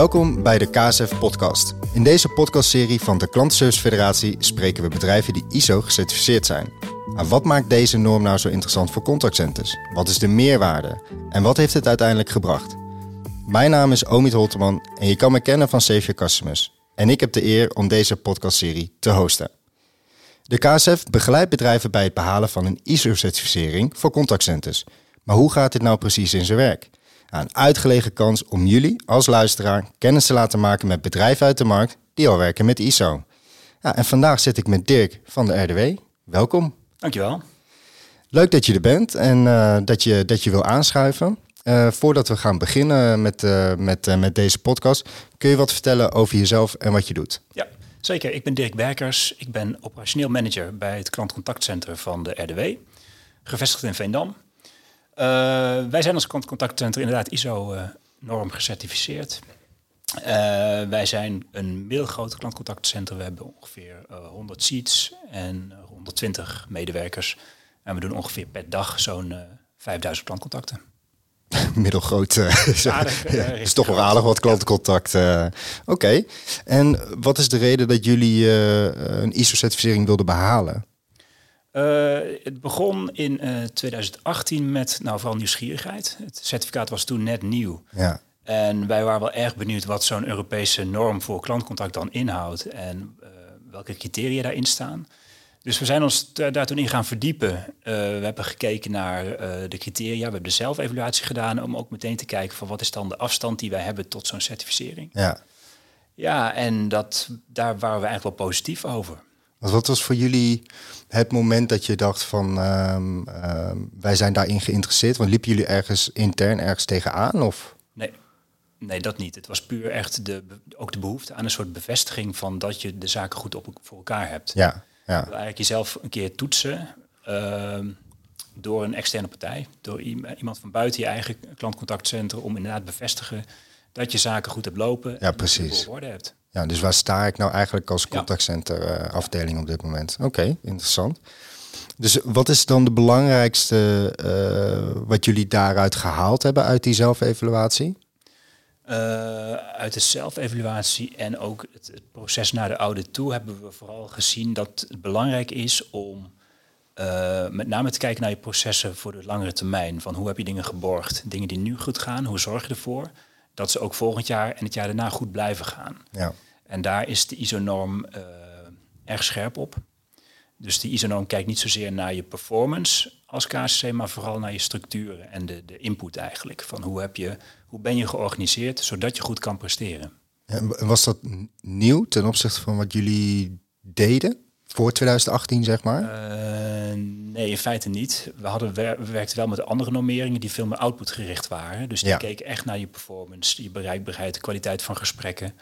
Welkom bij de KSF Podcast. In deze podcastserie van de Klantenservice Federatie spreken we bedrijven die ISO gecertificeerd zijn. Maar wat maakt deze norm nou zo interessant voor contactcenters? Wat is de meerwaarde? En wat heeft het uiteindelijk gebracht? Mijn naam is Omid Holterman en je kan me kennen van Save Your Customers. En ik heb de eer om deze podcastserie te hosten. De KSF begeleidt bedrijven bij het behalen van een ISO-certificering voor contactcenters. Maar hoe gaat dit nou precies in zijn werk? Een uitgelegen kans om jullie als luisteraar kennis te laten maken met bedrijven uit de markt die al werken met ISO. Ja, en vandaag zit ik met Dirk van de RDW. Welkom. Dankjewel. Leuk dat je er bent en uh, dat, je, dat je wil aanschuiven. Uh, voordat we gaan beginnen met, uh, met, met deze podcast, kun je wat vertellen over jezelf en wat je doet? Ja, zeker. Ik ben Dirk Berkers. Ik ben operationeel manager bij het klantcontactcentrum van de RDW, gevestigd in Veendam. Uh, wij zijn als klantcontactcentrum inderdaad ISO-norm gecertificeerd. Uh, wij zijn een middelgroot klantcontactcentrum. We hebben ongeveer uh, 100 seats en 120 medewerkers. En we doen ongeveer per dag zo'n 5000 klantcontacten. Middelgroot. aardig, is toch wel aardig wat klantencontact. Oké. Okay. En wat is de reden dat jullie een ISO-certificering wilden behalen? Uh, het begon in uh, 2018 met nou, vooral nieuwsgierigheid. Het certificaat was toen net nieuw. Ja. En wij waren wel erg benieuwd wat zo'n Europese norm voor klantcontact dan inhoudt en uh, welke criteria daarin staan. Dus we zijn ons daar toen in gaan verdiepen. we hebben gekeken naar de criteria. We hebben de zelfevaluatie gedaan om ook meteen te kijken van wat is dan de afstand die wij hebben tot zo'n certificering. Ja, ja en dat, daar waren we eigenlijk wel positief over. Wat was voor jullie het moment dat je dacht van um, um, wij zijn daarin geïnteresseerd? Want liepen jullie ergens intern ergens tegenaan? Of? Nee. nee, dat niet. Het was puur echt de, ook de behoefte aan een soort bevestiging van dat je de zaken goed op, voor elkaar hebt. Ja, ja. Eigenlijk jezelf een keer toetsen uh, door een externe partij, door iemand van buiten je eigen klantcontactcentrum om inderdaad bevestigen dat je zaken goed hebt lopen ja, en precies. orde hebt. Ja, dus waar sta ik nou eigenlijk als contactcenter uh, afdeling op dit moment? Oké, interessant. Dus wat is dan de belangrijkste uh, wat jullie daaruit gehaald hebben uit die zelfevaluatie? Uh, uit de zelfevaluatie en ook het, het, proces naar de audit toe hebben we vooral gezien dat het belangrijk is om met name te kijken naar je processen voor de langere termijn. Van hoe heb je dingen geborgd? Dingen die nu goed gaan, hoe zorg je ervoor? Dat ze ook volgend jaar en het jaar daarna goed blijven gaan. Ja. En daar is de ISO-norm uh, erg scherp op. Dus de ISO-norm kijkt niet zozeer naar je performance als KCC, maar vooral naar je structuren en de, de input eigenlijk. Van hoe, heb je, hoe ben je georganiseerd, zodat je goed kan presteren. en was dat nieuw ten opzichte van wat jullie deden? Voor 2018, zeg maar? Uh, nee, in feite niet. We, hadden we werkten wel met andere normeringen die veel meer output gericht waren. Dus die keken echt naar je performance, je bereikbaarheid, de kwaliteit van gesprekken.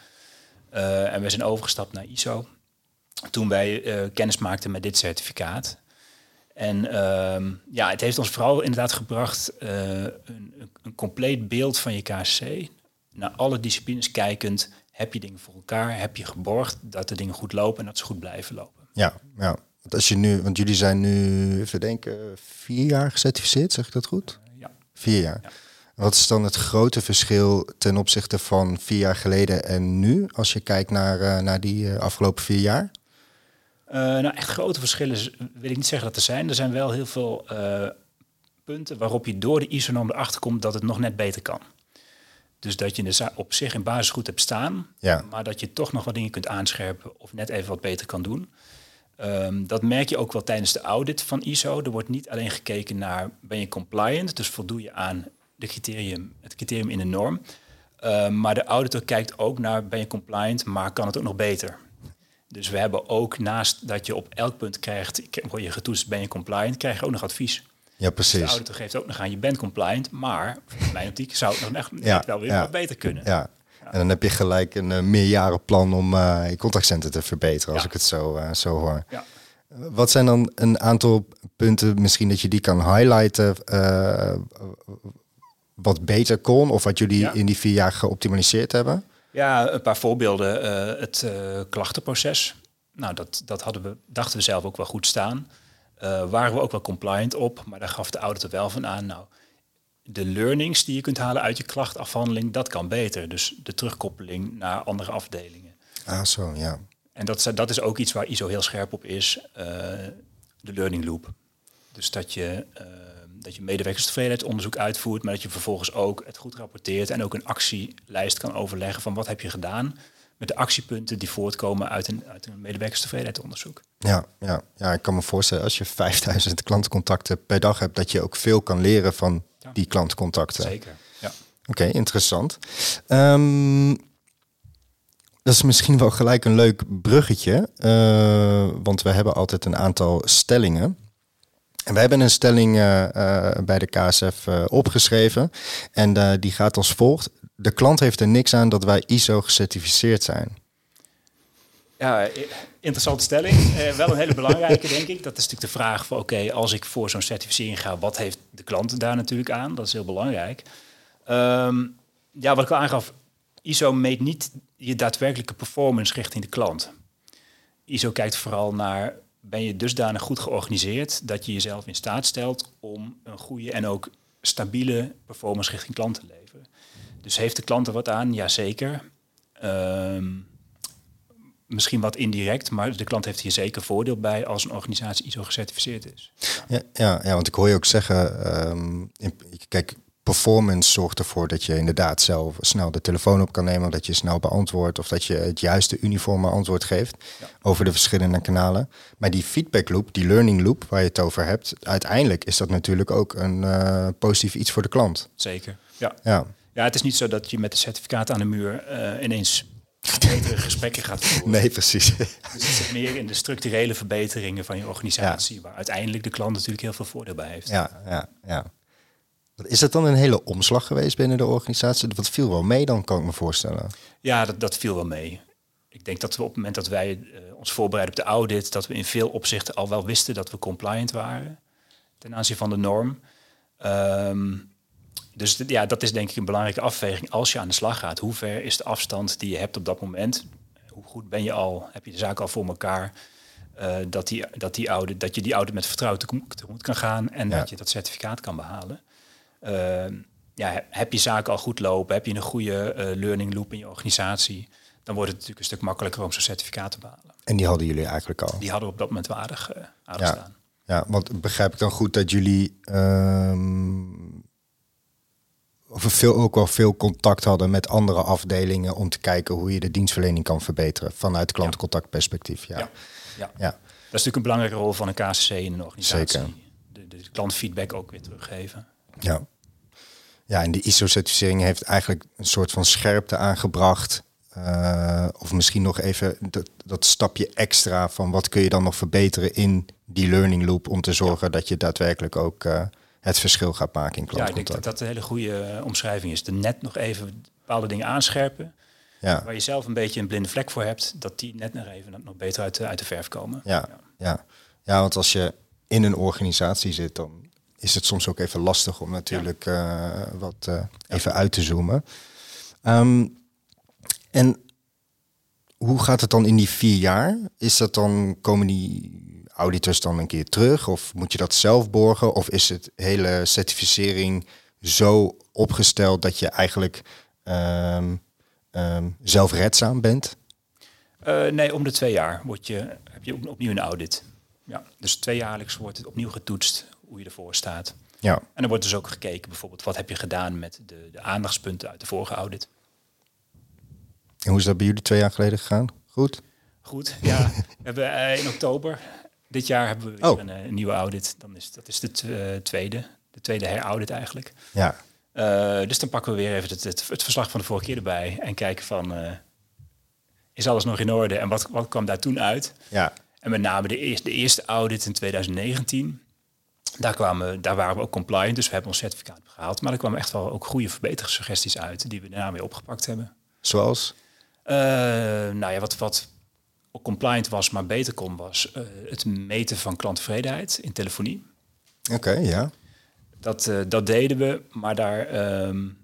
Uh, en we zijn overgestapt naar ISO. Toen wij uh, kennis maakten met dit certificaat. En uh, ja, het heeft ons vooral inderdaad gebracht een, een, compleet beeld van je KSC. Naar alle disciplines kijkend, heb je dingen voor elkaar? Heb je geborgd dat de dingen goed lopen en dat ze goed blijven lopen? Ja, ja. Want als je nu, want jullie zijn nu, even denken, vier jaar gecertificeerd, zeg ik dat goed? Ja. Vier jaar. Ja. Wat is dan het grote verschil ten opzichte van vier jaar geleden en nu, als je kijkt naar, uh, naar die uh, afgelopen vier jaar? nou, echt grote verschillen wil ik niet zeggen dat er zijn. Er zijn wel heel veel punten waarop je door de ISO-norm erachter komt dat het nog net beter kan. Dus dat je de op zich in basis goed hebt staan, ja. maar dat je toch nog wat dingen kunt aanscherpen of net even wat beter kan doen. Um, dat merk je ook wel tijdens de audit van ISO. Er wordt niet alleen gekeken naar ben je compliant, dus voldoe je aan de criterium, het criterium in de norm. Um, maar de auditor kijkt ook naar ben je compliant, maar kan het ook nog beter. Dus we hebben ook naast dat je op elk punt krijgt, word je getoetst, ben je compliant, krijg je ook nog advies. Ja, precies. Dus de auditor geeft ook nog aan, je bent compliant, maar in mijn optiek zou het nog echt ja, wel weer ja. wat beter kunnen. Ja. En dan heb je gelijk een uh, meerjarenplan om uh, je contactcenter te verbeteren, als ik het zo, uh, zo hoor. Ja. Wat zijn dan een aantal punten, misschien dat je die kan highlighten, wat beter kon of wat jullie in die vier jaar geoptimaliseerd hebben? Ja, een paar voorbeelden. het klachtenproces. Nou, dat, dat hadden we, dachten we zelf ook wel goed staan. waren we ook wel compliant op, maar daar gaf de auditor wel van aan. Nou, de learnings die je kunt halen uit je klachtafhandeling, dat kan beter. Dus de terugkoppeling naar andere afdelingen. Ah, zo, ja. En dat, dat is ook iets waar ISO heel scherp op is, uh, de learning loop. Dus dat je, uh, dat je medewerkerstevredenheidsonderzoek uitvoert, maar dat je vervolgens ook het goed rapporteert en ook een actielijst kan overleggen van wat heb je gedaan met de actiepunten die voortkomen uit een, uit een medewerkerstevredenheidsonderzoek. Ja, ja, ja, ik kan me voorstellen als je 5000 klantcontacten per dag hebt, dat je ook veel kan leren van die klantcontacten. Zeker, ja. Oké, interessant. Um, dat is misschien wel gelijk een leuk bruggetje, uh, want we hebben altijd een aantal stellingen. En we hebben een stelling uh, uh, bij de KSF opgeschreven en die gaat als volgt de klant heeft er niks aan dat wij ISO gecertificeerd zijn. Ja, interessante stelling. Eh, wel een hele belangrijke, denk ik. Dat is natuurlijk de vraag van, oké, als ik voor zo'n certificering ga, wat heeft de klant daar natuurlijk aan? Dat is heel belangrijk. Ehm, ja, wat ik al aangaf, ISO meet niet je daadwerkelijke performance richting de klant. ISO kijkt vooral naar, ben je dusdanig goed georganiseerd dat je jezelf in staat stelt om een goede en ook stabiele performance richting klant te leveren. Dus heeft de klant er wat aan? Jazeker. Um, misschien wat indirect, maar de klant heeft hier zeker voordeel bij als een organisatie ISO gecertificeerd is. Ja, ja, ja want ik hoor je ook zeggen, um, kijk, performance zorgt ervoor dat je inderdaad zelf snel de telefoon op kan nemen, dat je snel beantwoordt of dat je het juiste uniforme antwoord geeft over de verschillende kanalen. Maar die feedback loop, die learning loop waar je het over hebt, uiteindelijk is dat natuurlijk ook een uh, positief iets voor de klant. Zeker. Ja. ja. Ja, het is niet zo dat je met de certificaat aan de muur uh, ineens betere gesprekken gaat voeren. Nee, precies. Dus het zit meer in de structurele verbeteringen van je organisatie, waar uiteindelijk de klant natuurlijk heel veel voordeel bij heeft. Ja, ja, ja. Is het dan een hele omslag geweest binnen de organisatie? Wat viel wel mee dan, kan ik me voorstellen? Ja, dat, dat viel wel mee. Ik denk dat we op het moment dat wij uh, ons voorbereiden op de audit, dat we in veel opzichten al wel wisten dat we compliant waren ten aanzien van de norm. Um, dus ja, dat is denk ik een belangrijke afweging als je aan de slag gaat. Hoe ver is de afstand die je hebt op dat moment? Hoe goed ben je al? Heb je de zaak al voor elkaar? Uh, dat, die, dat, die audit, dat je die audit met vertrouwen tegemoet kan gaan en dat je dat certificaat kan behalen. Uh, ja, heb je zaken al goed lopen? Heb je een goede uh, learning loop in je organisatie? Dan wordt het natuurlijk een stuk makkelijker om zo'n certificaat te behalen. En die hadden jullie eigenlijk al? Die hadden we op dat moment wel aardig, aardig ja. staan. Ja, want begrijp ik dan goed dat jullie ehm, of we veel, ook wel veel contact hadden met andere afdelingen om te kijken hoe je de dienstverlening kan verbeteren vanuit klantcontactperspectief. Ja. Ja. ja. ja. Dat is natuurlijk een belangrijke rol van een KCC in een organisatie. Zeker. De, de klantfeedback ook weer teruggeven. Ja. Ja, en de ISO-certificering heeft eigenlijk een soort van scherpte aangebracht. Uh, of misschien nog even dat, dat stapje extra van wat kun je dan nog verbeteren in die learning loop om te zorgen dat je daadwerkelijk ook uh, het verschil gaat maken in klantcontact. Ja, ik denk dat dat een hele goede eh, omschrijving is. De net nog even bepaalde dingen aanscherpen. Ja. Waar je zelf een beetje een blinde vlek voor hebt, dat die net nog even nog beter uit de, uit de verf komen. Ja, ja. ja. ja want als je in een organisatie zit, dan is het soms ook even lastig om natuurlijk uh, wat uh, even uit te zoomen. Um, en hoe gaat het dan in die vier jaar? Is dat dan, komen die auditors dan een keer terug? Of moet je dat zelf borgen? Of is het hele certificering zo opgesteld dat je eigenlijk um, um, zelfredzaam bent? Uh, nee, om de twee jaar word je, heb je opnieuw een audit. Ja, dus tweejaarlijks wordt het opnieuw getoetst hoe je ervoor staat. Ja. En dan wordt dus ook gekeken, bijvoorbeeld, wat heb je gedaan met de, de aandachtspunten uit de vorige audit. En hoe is dat bij jullie twee jaar geleden gegaan? Goed? Goed, ja. we hebben uh, in oktober dit jaar hebben we weer oh. een, eh, een, nieuwe audit. Dan is, dat is de uh, tweede, de tweede heraudit eigenlijk. Ja. Uh, dus dan pakken we weer even het, het, het, verslag van de vorige keer erbij en kijken van, uh, is alles nog in orde en wat, wat kwam daar toen uit? Ja. En met name de eerste, de eerste audit in 2019, daar, kwamen, daar waren we ook compliant, dus we hebben ons certificaat gehaald. Maar er kwamen echt wel ook goede verbeteringssuggesties uit, die we daarna weer opgepakt hebben. Zoals? nou ja, wat, wat compliant was, maar beter kon, was uh, het meten van klanttevredenheid in telefonie. Oké, ja. Dat, uh, dat deden we, maar daar, um,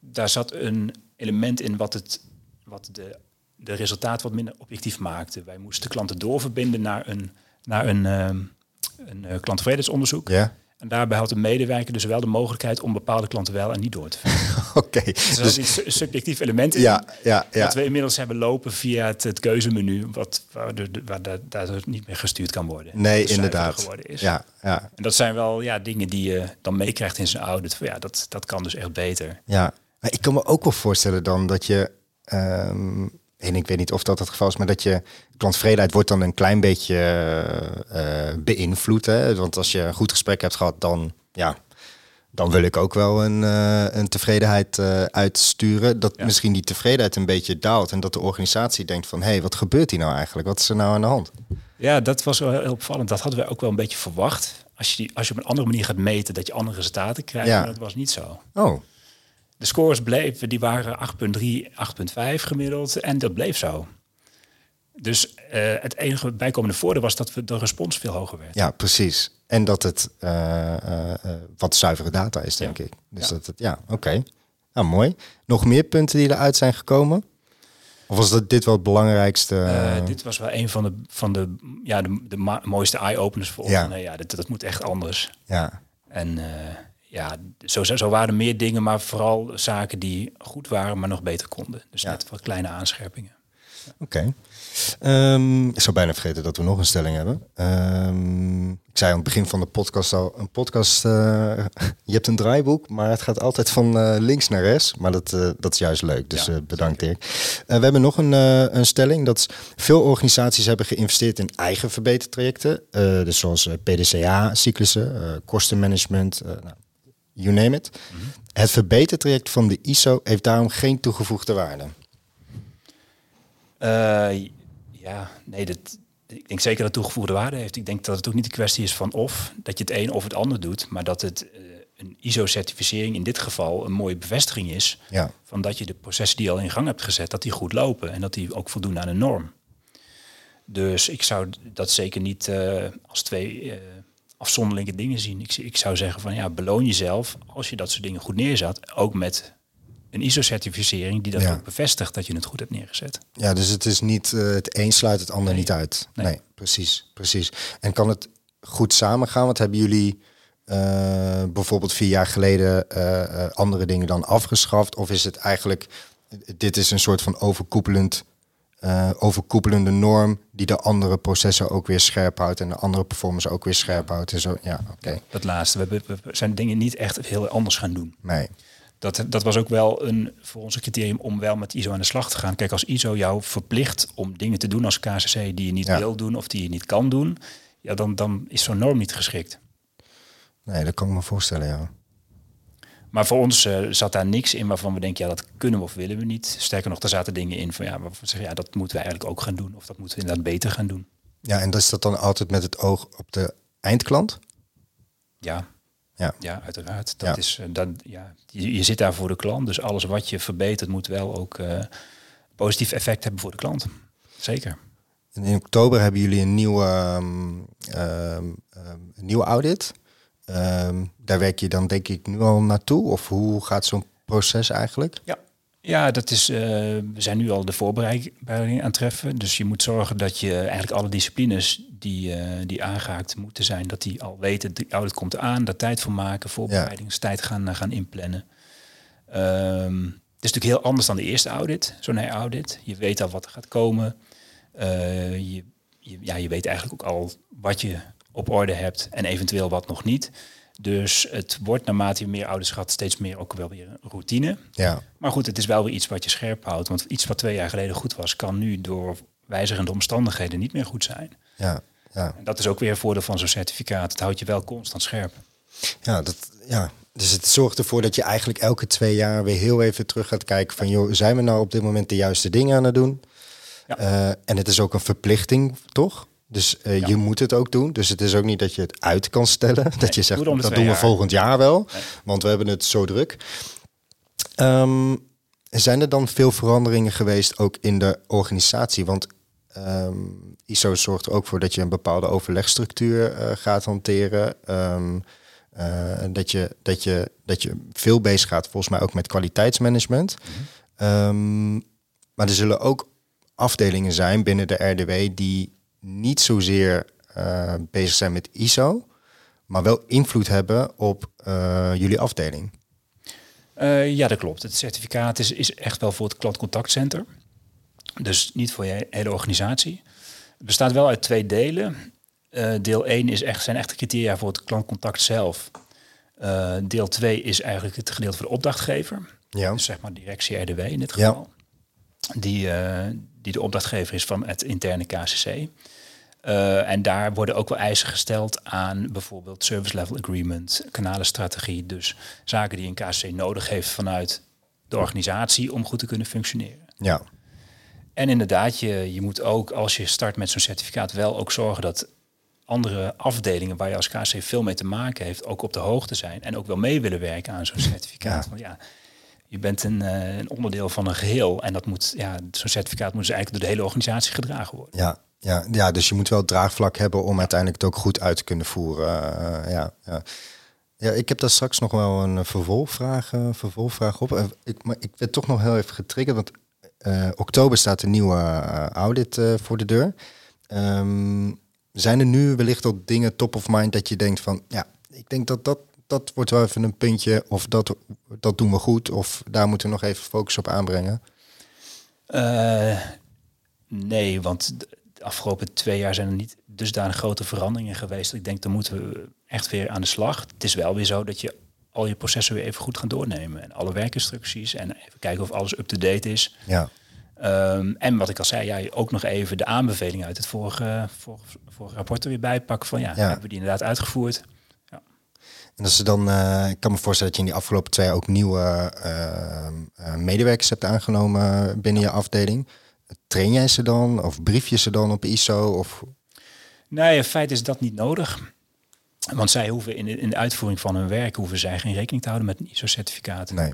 daar zat een element in wat, het, wat de, de resultaat wat minder objectief maakte. Wij moesten klanten doorverbinden naar een, naar een, um, een uh, klanttevredenheidsonderzoek. Ja. En daarbij had de medewerker dus wel de mogelijkheid om bepaalde klanten wel en niet door te vinden. Oké. Dus dat Dus een subjectief element in. ja, ja, ja. Dat we inmiddels hebben lopen via het, het keuzemenu, wat, waar, de, waar da- daardoor niet meer gestuurd kan worden. Nee, inderdaad. geworden is. Ja, ja, En dat zijn wel ja, dingen die je dan meekrijgt in zijn audit. Ja, dat, dat kan dus echt beter. ja. Maar ik kan me ook wel voorstellen dan dat je, ehm, en ik weet niet of dat het geval is, maar dat je klanttevredenheid wordt dan een klein beetje eh, beïnvloed. Hè? Want als je een goed gesprek hebt gehad, dan, ja, dan wil ik ook wel een, eh, een tevredenheid eh, uitsturen. Dat Ja. misschien die tevredenheid een beetje daalt en dat de organisatie denkt van, hé, hey, wat gebeurt hier nou eigenlijk? Wat is er nou aan de hand? Ja, dat was wel heel opvallend. Dat hadden we ook wel een beetje verwacht. Als je, die, als je op een andere manier gaat meten, dat je andere resultaten krijgt. Ja. Maar dat was niet zo. Oh, De scores bleven, die waren 8,3, 8,5 gemiddeld. En dat bleef zo. Dus eh, het enige bijkomende voordeel was dat we de respons veel hoger werd. ja, precies. En dat het eh, eh, wat zuivere data is, denk Ja. ik. Dus Ja. dat het, ja, oké. Nou, mooi. Nog meer punten die eruit zijn gekomen? Of was dat dit wel het belangrijkste? Dit was wel een van de, van de, ja, de, de mooiste eye-openers voor ons. Ja. Nee, ja, dit, dat moet echt anders. ja, En ja, zo, zo waren er meer dingen, maar vooral zaken die goed waren, maar nog beter konden. Dus Ja. net wat kleine aanscherpingen. oké. Ehm, ik zou bijna vergeten dat we nog een stelling hebben. Ehm, ik zei aan het begin van de podcast al, een podcast, eh, je hebt een draaiboek, maar het gaat altijd van eh, links naar rechts. Maar dat, eh, dat is juist leuk, dus Ja, bedankt Dirk. We hebben nog een, een stelling, dat veel organisaties hebben geïnvesteerd in eigen verbetertrajecten. dus zoals PDCA-cyclussen, eh kostenmanagement, nou, you name it. Het verbetertraject van de ISO heeft daarom geen toegevoegde waarde. Eh, ja, nee, dat, ik denk zeker dat het toegevoegde waarde heeft. Ik denk dat het ook niet een kwestie is van of, dat je het een of het ander doet, maar dat het eh, een ISO-certificering in dit geval een mooie bevestiging is Ja. van dat je de processen die je al in gang hebt gezet, dat die goed lopen en dat die ook voldoen aan een norm. Dus ik zou dat zeker niet eh, als twee afzonderlijke dingen zien. Ik, ik zou zeggen van ja, beloon jezelf als je dat soort dingen goed neerzet, ook met een ISO-certificering die dat Ja. ook bevestigt dat je het goed hebt neergezet. Ja, dus het is niet eh, het een sluit het ander Nee. niet uit. Nee. Nee. precies, precies. En kan het goed samengaan? Want hebben jullie eh, bijvoorbeeld vier jaar geleden eh, andere dingen dan afgeschaft? Of is het eigenlijk, dit is een soort van overkoepelend, eh, overkoepelende norm die de andere processen ook weer scherp houdt en de andere performance ook weer scherp houdt en zo? Ja, oké. Dat laatste. We, we zijn dingen niet echt heel anders gaan doen. Nee. Dat, dat was ook wel een voor ons een criterium om wel met ISO aan de slag te gaan. Kijk, als ISO jou verplicht om dingen te doen als KCC die je niet Ja. wil doen of die je niet kan doen, ja, dan, dan is zo'n norm niet geschikt. Nee, dat kan ik me voorstellen, ja. Maar voor ons eh, zat daar niks in waarvan we denken, ja, dat kunnen we of willen we niet. Sterker nog, daar zaten dingen in van, ja, waarvan we zeggen, ja, dat moeten we eigenlijk ook gaan doen. Of dat moeten we inderdaad beter gaan doen. Ja, en dat is dat dan altijd met het oog op de eindklant? Ja, Ja. ja uiteraard. Dat Ja. Is, eh, dan, ja, je, je zit daar voor de klant, dus alles wat je verbetert moet wel ook eh, positief effect hebben voor de klant. Zeker. En in oktober hebben jullie een nieuwe, ehm, ehm, ehm, een nieuwe audit. Ehm, daar werk je dan denk ik nu al naartoe? Of hoe gaat zo'n proces eigenlijk? Ja. Ja, dat is, eh, we zijn nu al de voorbereiding aan het treffen. Dus je moet zorgen dat je eigenlijk alle disciplines die, eh, die aangehaakt moeten zijn, dat die al weten, de audit komt eraan, daar tijd voor maken, voorbereidingstijd gaan, eh, gaan inplannen. Ehm, het is natuurlijk heel anders dan de eerste audit, zo'n audit. Je weet al wat er gaat komen. Je, je, ja, je weet eigenlijk ook al wat je op orde hebt en eventueel wat nog niet. Dus het wordt naarmate je meer ouders gaat steeds meer ook wel weer een routine. Ja, Maar goed, het is wel weer iets wat je scherp houdt. Want iets wat twee jaar geleden goed was, kan nu door wijzigende omstandigheden niet meer goed zijn. ja, ja. En dat is ook weer een voordeel van zo'n certificaat. Het houdt je wel constant scherp. ja, dat, ja. Dus het zorgt ervoor dat je eigenlijk elke twee jaar weer heel even terug gaat kijken van... joh, zijn we nou op dit moment de juiste dingen aan het doen? Ja. Eh, en het is ook een verplichting, toch? Dus eh, Ja. je moet het ook doen. Dus het is ook niet dat je het uit kan stellen. dat je zegt, dat doen we jaar. volgend jaar wel. Nee. Want we hebben het zo druk. Ehm, zijn er dan veel veranderingen geweest ook in de organisatie? Want ehm, ISO zorgt er ook voor dat je een bepaalde overlegstructuur eh, gaat hanteren. Ehm, eh, dat, je, dat, je, dat je veel bezig gaat, volgens mij ook met kwaliteitsmanagement. Ehm, maar er zullen ook afdelingen zijn binnen de RDW die niet zozeer eh, bezig zijn met ISO, maar wel invloed hebben op eh, jullie afdeling. Uh, ja, dat klopt. Het certificaat is, is echt wel voor het klantcontactcenter. Dus niet voor je hele organisatie. Het bestaat wel uit twee delen. Uh, deel 1 is echt, zijn echte criteria voor het klantcontact zelf. Uh, deel 2 is eigenlijk het gedeelte voor de opdrachtgever. Ja. Dus zeg maar directie RDW in dit geval. Ja. Die, uh, die de opdrachtgever is van het interne KCC. Uh, en daar worden ook wel eisen gesteld aan bijvoorbeeld service level agreement, kanalenstrategie. Dus zaken die een KCC nodig heeft vanuit de organisatie om goed te kunnen functioneren. Ja. En inderdaad, je, je moet ook als je start met zo'n certificaat wel ook zorgen dat andere afdelingen waar je als KC veel mee te maken heeft, ook op de hoogte zijn en ook wel mee willen werken aan zo'n certificaat. Ja. Want ja, je bent een, uh, een, onderdeel van een geheel en dat moet, ja, zo'n certificaat moet dus eigenlijk door de hele organisatie gedragen worden. Ja, ja, ja, dus je moet wel draagvlak hebben om uiteindelijk het ook goed uit te kunnen voeren. Uh, ja, ja. ja, ik heb daar straks nog wel een vervolgvraag, uh, vervolgvraag op. ik, maar ik werd toch nog heel even getriggerd, want oktober staat een nieuwe audit voor de deur. Um, zijn er nu wellicht al dingen top of mind dat je denkt van, ja, ik denk dat dat, dat wordt wel even een puntje, of dat, dat doen we goed, of daar moeten we nog even focus op aanbrengen? Uh, nee, want de afgelopen twee jaar zijn er niet dusdanig grote veranderingen geweest. Ik denk, dan moeten we echt weer aan de slag. Het is wel weer zo dat je al je processen weer even goed gaan doornemen. En alle werkinstructies en even kijken of alles up-to-date is. Ja. Um, en wat ik al zei, ja, ook nog even de aanbevelingen uit het vorige, vorige, vorige rapport er weer bijpakken. Van ja, ja, hebben we die inderdaad uitgevoerd? En als ze dan, uh, ik kan me voorstellen dat je in die afgelopen twee jaar ook nieuwe uh, uh, medewerkers hebt aangenomen binnen je afdeling. Train jij ze dan of brief je ze dan op ISO? Of? Nee, in feite is dat niet nodig. Want zij hoeven in de, in de uitvoering van hun werk hoeven zij geen rekening te houden met een ISO-certificaat. Nee.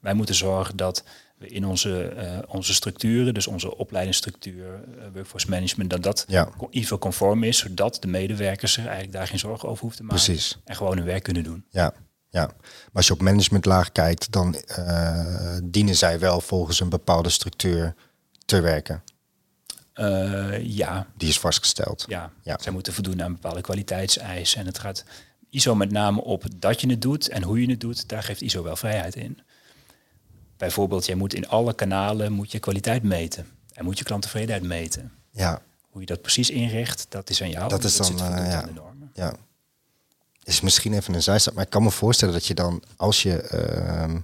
Wij moeten zorgen dat in onze, uh, onze structuren, dus onze opleidingsstructuur, uh, workforce management, dat dat ja. ISO-conform is, zodat de medewerkers er eigenlijk daar geen zorgen over hoeven te maken. Precies. En gewoon hun werk kunnen doen. Ja, ja. Maar als je op managementlaag kijkt, dan uh, dienen zij wel volgens een bepaalde structuur te werken. ja. Die is vastgesteld. Ja. ja, zij moeten voldoen aan bepaalde kwaliteitseisen. En het gaat ISO met name op dat je het doet en hoe je het doet. Daar geeft ISO wel vrijheid in. Bijvoorbeeld, jij moet in alle kanalen moet je kwaliteit meten. En moet je klanttevredenheid meten. Ja. Hoe je dat precies inricht, dat is aan jou. Dat is dan, uh, ja. Ja. Is misschien even een zijstap, maar ik kan me voorstellen dat je dan, als je, uh,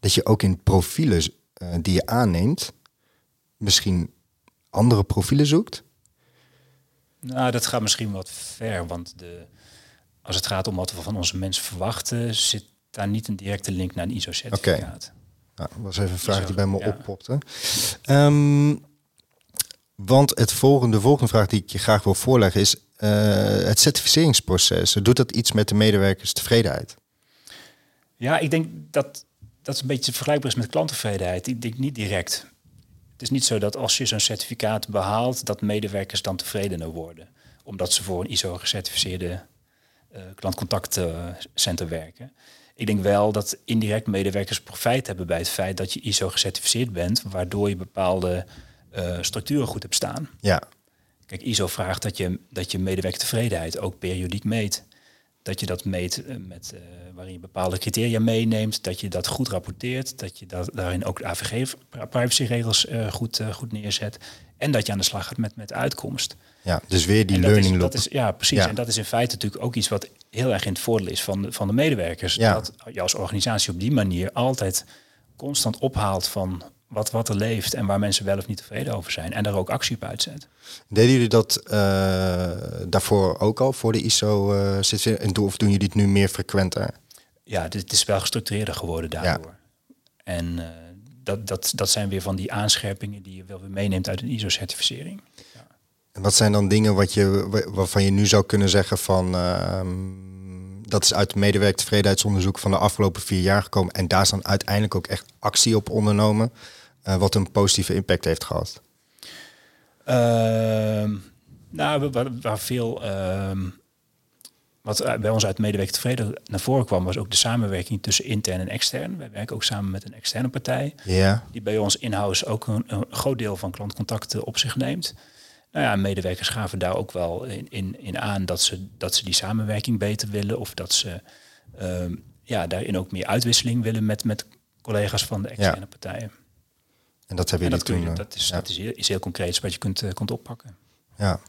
dat je ook in profielen uh, die je aanneemt, misschien andere profielen zoekt? Nou, dat gaat misschien wat ver, want de, als het gaat om wat we van onze mensen verwachten, zit daar niet een directe link naar een ISO-certificaat. Okay. Nou, dat was even een vraag die bij me ja. oppopte. Um, want het volgende, de volgende vraag die ik je graag wil voorleggen is... Uh, het certificeringsproces, doet dat iets met de medewerkers tevredenheid? Ja, ik denk dat dat een beetje vergelijkbaar is met klanttevredenheid. Ik denk niet direct. Het is niet zo dat als je zo'n certificaat behaalt... dat medewerkers dan tevredener worden. Omdat ze voor een ISO-gecertificeerde uh, klantcontactcenter werken. Ik denk wel dat indirect medewerkers profijt hebben bij het feit dat je ISO gecertificeerd bent, waardoor je bepaalde uh, structuren goed hebt staan. Ja. Kijk, ISO vraagt dat je, dat je medewerkertevredenheid ook periodiek meet. Dat je dat meet uh, met, uh, waarin je bepaalde criteria meeneemt, dat je dat goed rapporteert, dat je dat, daarin ook de AVG-privacyregels goed, goed neerzet en dat je aan de slag gaat met, met uitkomst. Ja, dus weer die learning loop. Is, ja, precies. Ja. En dat is in feite natuurlijk ook iets wat heel erg in het voordeel is van de, van de medewerkers. Ja. Dat je als organisatie op die manier altijd constant ophaalt van wat, wat er leeft en waar mensen wel of niet tevreden over zijn. En daar ook actie op uitzet. Deden jullie dat uh, daarvoor ook al voor de ISO? Uh, zit, en of doen jullie het nu meer frequenter? Ja, dit is wel gestructureerder geworden daardoor. Ja. En uh, dat, dat, dat zijn weer van die aanscherpingen die je wel weer meeneemt uit een ISO-certificering. En wat zijn dan dingen wat je, waarvan je nu zou kunnen zeggen van uh, dat is uit het medewerkertevredenheidsonderzoek van de afgelopen vier jaar gekomen en daar is dan uiteindelijk ook echt actie op ondernomen, uh, wat een positieve impact heeft gehad? Uh, nou, waar, waar veel ehm, wat bij ons uit medewerker tevreden naar voren kwam, was ook de samenwerking tussen intern en extern. Wij werken ook samen met een externe partij, ja. die bij ons in-house ook een, een groot deel van klantcontacten op zich neemt. Nou ja, medewerkers gaven daar ook wel in, in, in aan dat ze, dat ze die samenwerking beter willen. Of dat ze ehm, ja, daarin ook meer uitwisseling willen met, met collega's van de externe partijen. En dat hebben En jullie dat, toen... je, eh, dat, is, ja. dat is, heel, is heel concreet wat je kunt, eh, kunt oppakken. Ja.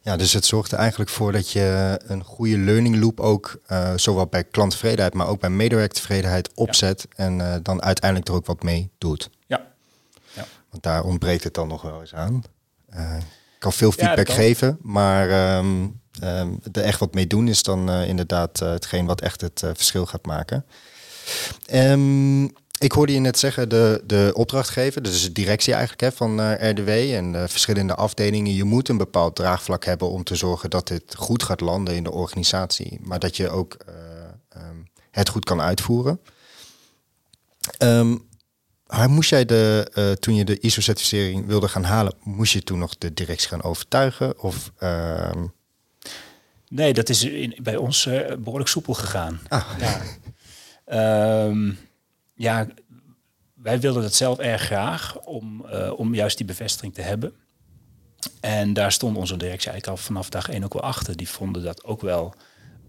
ja, dus het zorgt er eigenlijk voor dat je een goede learning loop ook, eh, zowel bij klanttevredenheid, maar ook bij medewerkertevredenheid opzet en eh, dan uiteindelijk er ook wat mee doet. Ja, Want daar ontbreekt het dan nog wel eens aan. Ik kan veel feedback geven, maar ehm, ehm, er echt wat mee doen is dan eh, inderdaad eh, hetgeen wat echt het eh, verschil gaat maken. Ehm, ik hoorde je net zeggen, de, de opdrachtgever, dus de directie eigenlijk hè, van RDW en de verschillende afdelingen, je moet een bepaald draagvlak hebben om te zorgen dat dit goed gaat landen in de organisatie, maar dat je ook het goed kan uitvoeren. Ehm, maar moest jij de, eh, toen je de ISO-certificering wilde gaan halen, moest je toen nog de directie gaan overtuigen? Of, ehm, nee, dat is in, bij ons eh, behoorlijk soepel gegaan. Ah. Ja. Ehm, ja, wij wilden dat zelf erg graag om, eh, om juist die bevestiging te hebben. En daar stond onze directie eigenlijk al vanaf dag één ook wel achter. Die vonden dat ook wel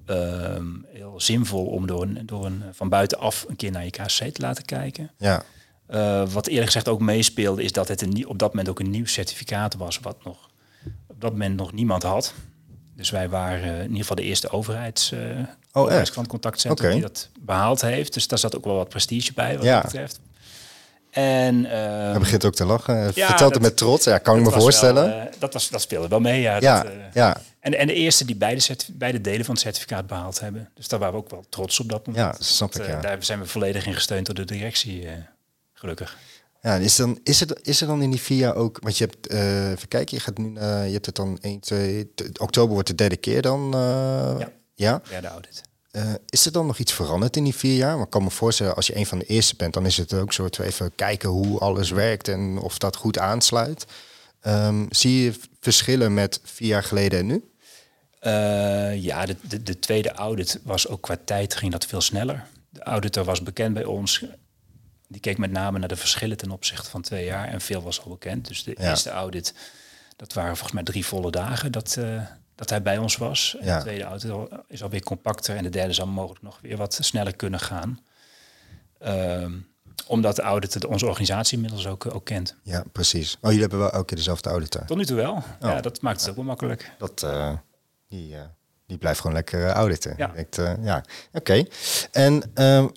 ehm, heel zinvol om door een, door een van buitenaf een keer naar je KCC te laten kijken. ja, Eh, wat eerlijk gezegd ook meespeelde, is dat het een, op dat moment ook een nieuw certificaat was, wat nog op dat moment nog niemand had. Dus wij waren eh, in ieder geval de eerste overheids, eh Oh, die dat behaald heeft. Dus daar zat ook wel wat prestige bij, wat Ja. dat betreft. En ehm, hij begint ook te lachen. ja, Vertelt dat- het met trots, ja, kan ik me voorstellen. wel, dat, was, dat speelde wel mee, ja. ja, dat, ja, en, en de eerste die beide, beide delen van het certificaat behaald hebben. Dus daar waren we ook wel trots op dat moment. ja, snap ik, Dat, ja. Daar zijn we volledig in gesteund door de directie, gelukkig. Ja, is, dan, is, het, is er dan in die vier jaar ook, want je hebt, eh even kijken, je, gaat nu, je hebt het dan 1, 2, t- oktober wordt de derde keer dan. eh, Ja. ja. Derde audit. Eh, is er dan nog iets veranderd in die vier jaar? Maar ik kan me voorstellen, als je een van de eerste bent, dan is het ook soort even kijken hoe alles werkt en of dat goed aansluit. Ehm, zie je verschillen met vier jaar geleden en nu? Ja, de, de, de tweede audit was ook qua tijd ging dat veel sneller. De auditor was bekend bij ons. Die keek met name naar de verschillen ten opzichte van twee jaar. En veel was al bekend. Dus de Ja. eerste audit, dat waren volgens mij drie volle dagen dat, eh, dat hij bij ons was. En Ja. de tweede audit al- is alweer compacter. En de derde zal mogelijk nog weer wat sneller kunnen gaan. Ehm, omdat de auditor onze organisatie inmiddels ook, ook kent. Ja, precies. Oh, jullie hebben wel elke keer dezelfde auditor. Tot nu toe wel. Oh. Ja, dat maakt het ook wel makkelijk. Dat, eh, die, eh, die blijft gewoon lekker eh, auditen. Ja. Eh, ja. Oké. En ehm,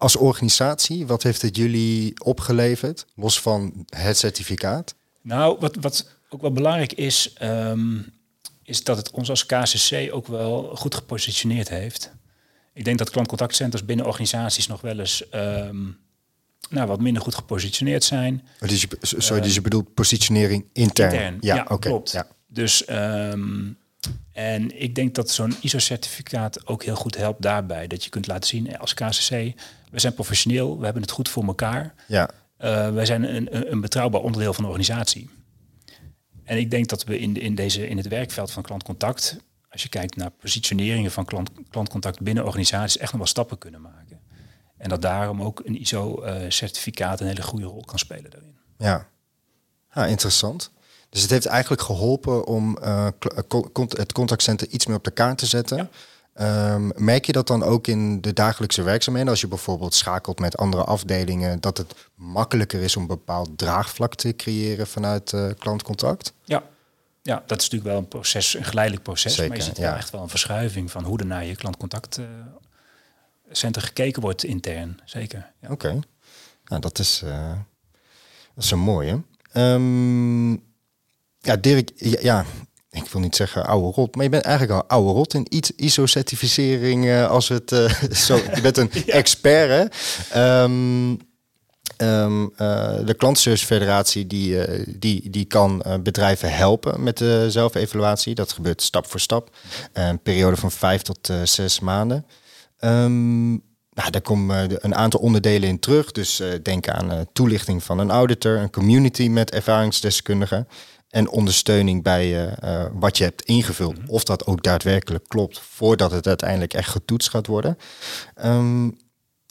als organisatie, wat heeft het jullie opgeleverd? Los van het certificaat? Nou, wat, wat ook wel belangrijk is, ehm, is dat het ons als KCC ook wel goed gepositioneerd heeft. Ik denk dat klantcontactcenters binnen organisaties nog wel eens ehm, nou, wat minder goed gepositioneerd zijn. Oh, Dus je, sorry, dus je bedoelt positionering intern? Intern, Ja, ja, oké. klopt. Ja. Dus, ehm, en ik denk dat zo'n ISO-certificaat ook heel goed helpt daarbij. Dat je kunt laten zien, als KCC, we zijn professioneel, we hebben het goed voor elkaar. ja, Eh, wij zijn een, een, betrouwbaar onderdeel van de organisatie. En ik denk dat we in, in, deze, in het werkveld van klantcontact, als je kijkt naar positioneringen van klant, klantcontact binnen organisaties, echt nog wel stappen kunnen maken. En dat daarom ook een ISO-certificaat een hele goede rol kan spelen daarin. ja. Ah, interessant. Dus het heeft eigenlijk geholpen om eh, eh, het contactcenter iets meer op de kaart te zetten. Ja. Ehm, merk je dat dan ook in de dagelijkse werkzaamheden? Als je bijvoorbeeld schakelt met andere afdelingen, dat het makkelijker is om een bepaald draagvlak te creëeren vanuit eh, klantcontact? Ja. ja, dat is natuurlijk wel een proces, een geleidelijk proces. Zeker, maar je ziet ja. wel echt wel een verschuiving van hoe er naar je klantcontactcenter gekeken wordt intern. Zeker. Ja. Oké, nou, dat is, eh, dat is een mooie. Ehm, ja, Dirk, ja, ja, ik wil niet zeggen oude rot, maar je bent eigenlijk al oude rot in iets ISO-certificering eh, als het eh, zo. Je bent een expert, hè? Ehm, ehm, eh, de Klantenservice Federatie die, die, die kan bedrijven helpen met de zelfevaluatie. Dat gebeurt stap voor stap. Een periode van vijf tot zes maanden. Ehm, nou, daar komen een aantal onderdelen in terug. Dus denk aan toelichting van een auditor, een community met ervaringsdeskundigen en ondersteuning bij eh, eh, wat je hebt ingevuld. Of dat ook daadwerkelijk klopt voordat het uiteindelijk echt getoetst gaat worden. Ehm,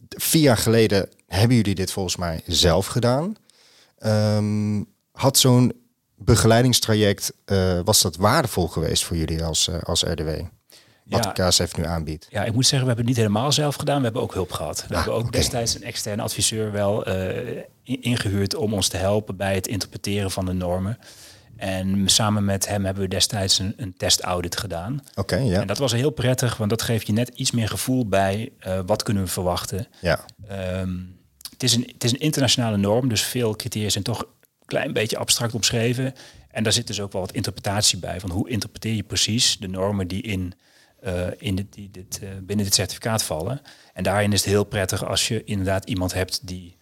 vier jaar geleden hebben jullie dit volgens mij zelf gedaan. Ehm, had zo'n begeleidingstraject, uh, was dat waardevol geweest voor jullie als, uh, als RDW? Wat Ja. de KSF nu aanbiedt. Ja, ik moet zeggen, we hebben het niet helemaal zelf gedaan. We hebben ook hulp gehad. We Ah, hebben ook destijds een externe adviseur wel eh, in- ingehuurd om ons te helpen bij het interpreteren van de normen. En samen met hem hebben we destijds een, een testaudit gedaan. Oké, ja. En dat was heel prettig, want dat geeft je net iets meer gevoel bij eh, wat kunnen we verwachten. ja. Ehm, het, is een, het is een internationale norm, dus veel criteria zijn toch een klein beetje abstract omschreven. En daar zit dus ook wel wat interpretatie bij. Van hoe interpreteer je precies de normen die, in, eh, in dit, die dit, eh, binnen dit certificaat vallen. En daarin is het heel prettig als je inderdaad iemand hebt die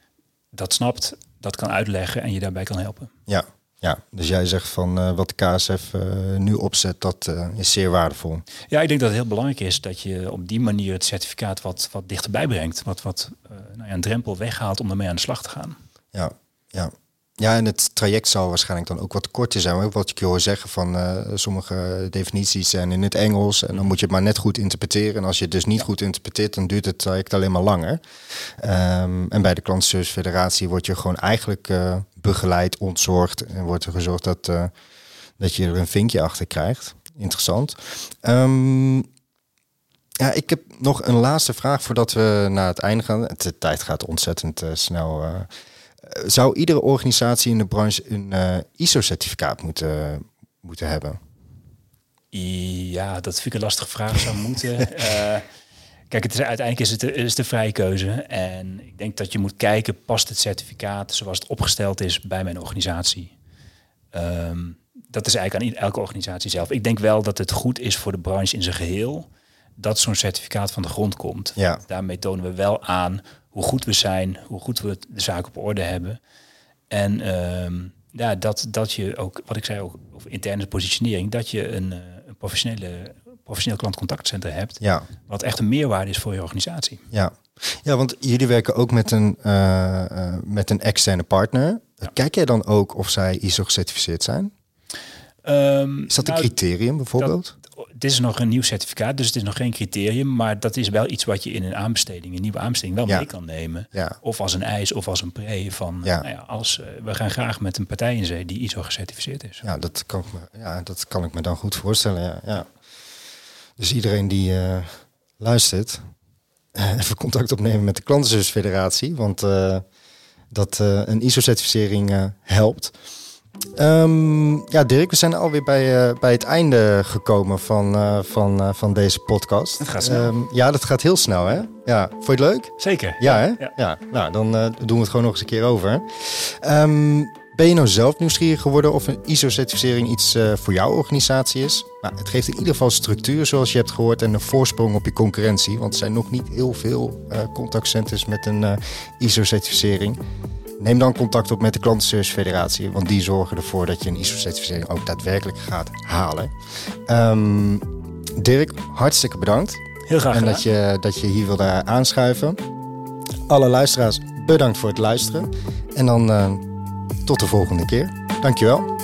dat snapt, dat kan uitleggen en je daarbij kan helpen. Ja, ja. Dus jij zegt van eh, wat de KSF eh, nu opzet, dat eh, is zeer waardevol. Ja, ik denk dat het heel belangrijk is dat je op die manier het certificaat wat, wat dichterbij brengt. Wat, wat nou ja, een drempel weghaalt om ermee aan de slag te gaan. Ja, ja. Ja, en het traject zal waarschijnlijk dan ook wat korter zijn. Wat ik je hoor zeggen van sommige definities zijn in het Engels. En dan moet je het maar net goed interpreteren. En als je het dus niet goed interpreteert, dan duurt het traject alleen maar langer. Ehm, en bij de Klantenservice Federatie word je gewoon eigenlijk begeleid, ontzorgd. En wordt er gezorgd dat, eh, dat je er een vinkje achter krijgt. Interessant. Ehm, ja, ik heb nog een laatste vraag voordat we naar het einde gaan. De tijd gaat ontzettend eh, snel. eh. Zou iedere organisatie in de branche een ISO-certificaat moeten, moeten hebben? Ja, dat vind ik een lastige vraag. Zou moeten. Kijk, het is, uiteindelijk is het, is de vrije keuze. En ik denk dat je moet kijken, past het certificaat zoals het opgesteld is bij mijn organisatie? Ehm, dat is eigenlijk aan elke organisatie zelf. Ik denk wel dat het goed is voor de branche in zijn geheel dat zo'n certificaat van de grond komt. Ja. Daarmee tonen we wel aan hoe goed we zijn, hoe goed we de zaak op orde hebben. En ehm, ja, dat, dat je ook, wat ik zei, ook over interne positionering, dat je een, eh, een professionele, professioneel klantcontactcentrum hebt, Ja, wat echt een meerwaarde is voor je organisatie. ja. ja want jullie werken ook met een, eh, eh, met een externe partner. Kijk jij dan ook of zij ISO-gecertificeerd zijn? Ehm, Is dat een nou, criterium bijvoorbeeld? Het is nog een nieuw certificaat, dus het is nog geen criterium, maar dat is wel iets wat je in een aanbesteding, een nieuwe aanbesteding, wel Ja. mee kan nemen. Ja. Of als een eis of als een pre van, Ja. nou ja, als, eh, we gaan graag met een partij in zee die ISO gecertificeerd is. Ja, dat kan ik me, ja, dat kan ik me dan goed voorstellen. Ja, ja. Dus iedereen die eh, luistert, eh, even contact opnemen met de Klantenservice Federatie, want eh, dat een ISO-certificering helpt. Ehm, ja, Dirk, we zijn alweer bij, bij het einde gekomen van, van, van deze podcast. Het gaat snel. Ehm, ja, dat gaat heel snel, hè? Ja, vond je het leuk? Zeker. Ja, hè? Ja. Ja. Nou, dan doen we het gewoon nog eens een keer over. Ehm, ben je nou zelf nieuwsgierig geworden of een ISO-certificering iets eh, voor jouw organisatie is? Nou, het geeft in ieder geval structuur, zoals je hebt gehoord, en een voorsprong op je concurrentie. Want er zijn nog niet heel veel eh contactcenters met een eh, ISO-certificering. Neem dan contact op met de Klantenservice Federatie, want die zorgen ervoor dat je een ISO-certificering ook daadwerkelijk gaat halen. Ehm, Dirk, hartstikke bedankt. Heel graag En gedaan. dat je, dat je hier wilde aanschuiven. Alle luisteraars, bedankt voor het luisteren. En dan tot de volgende keer. Dankjewel.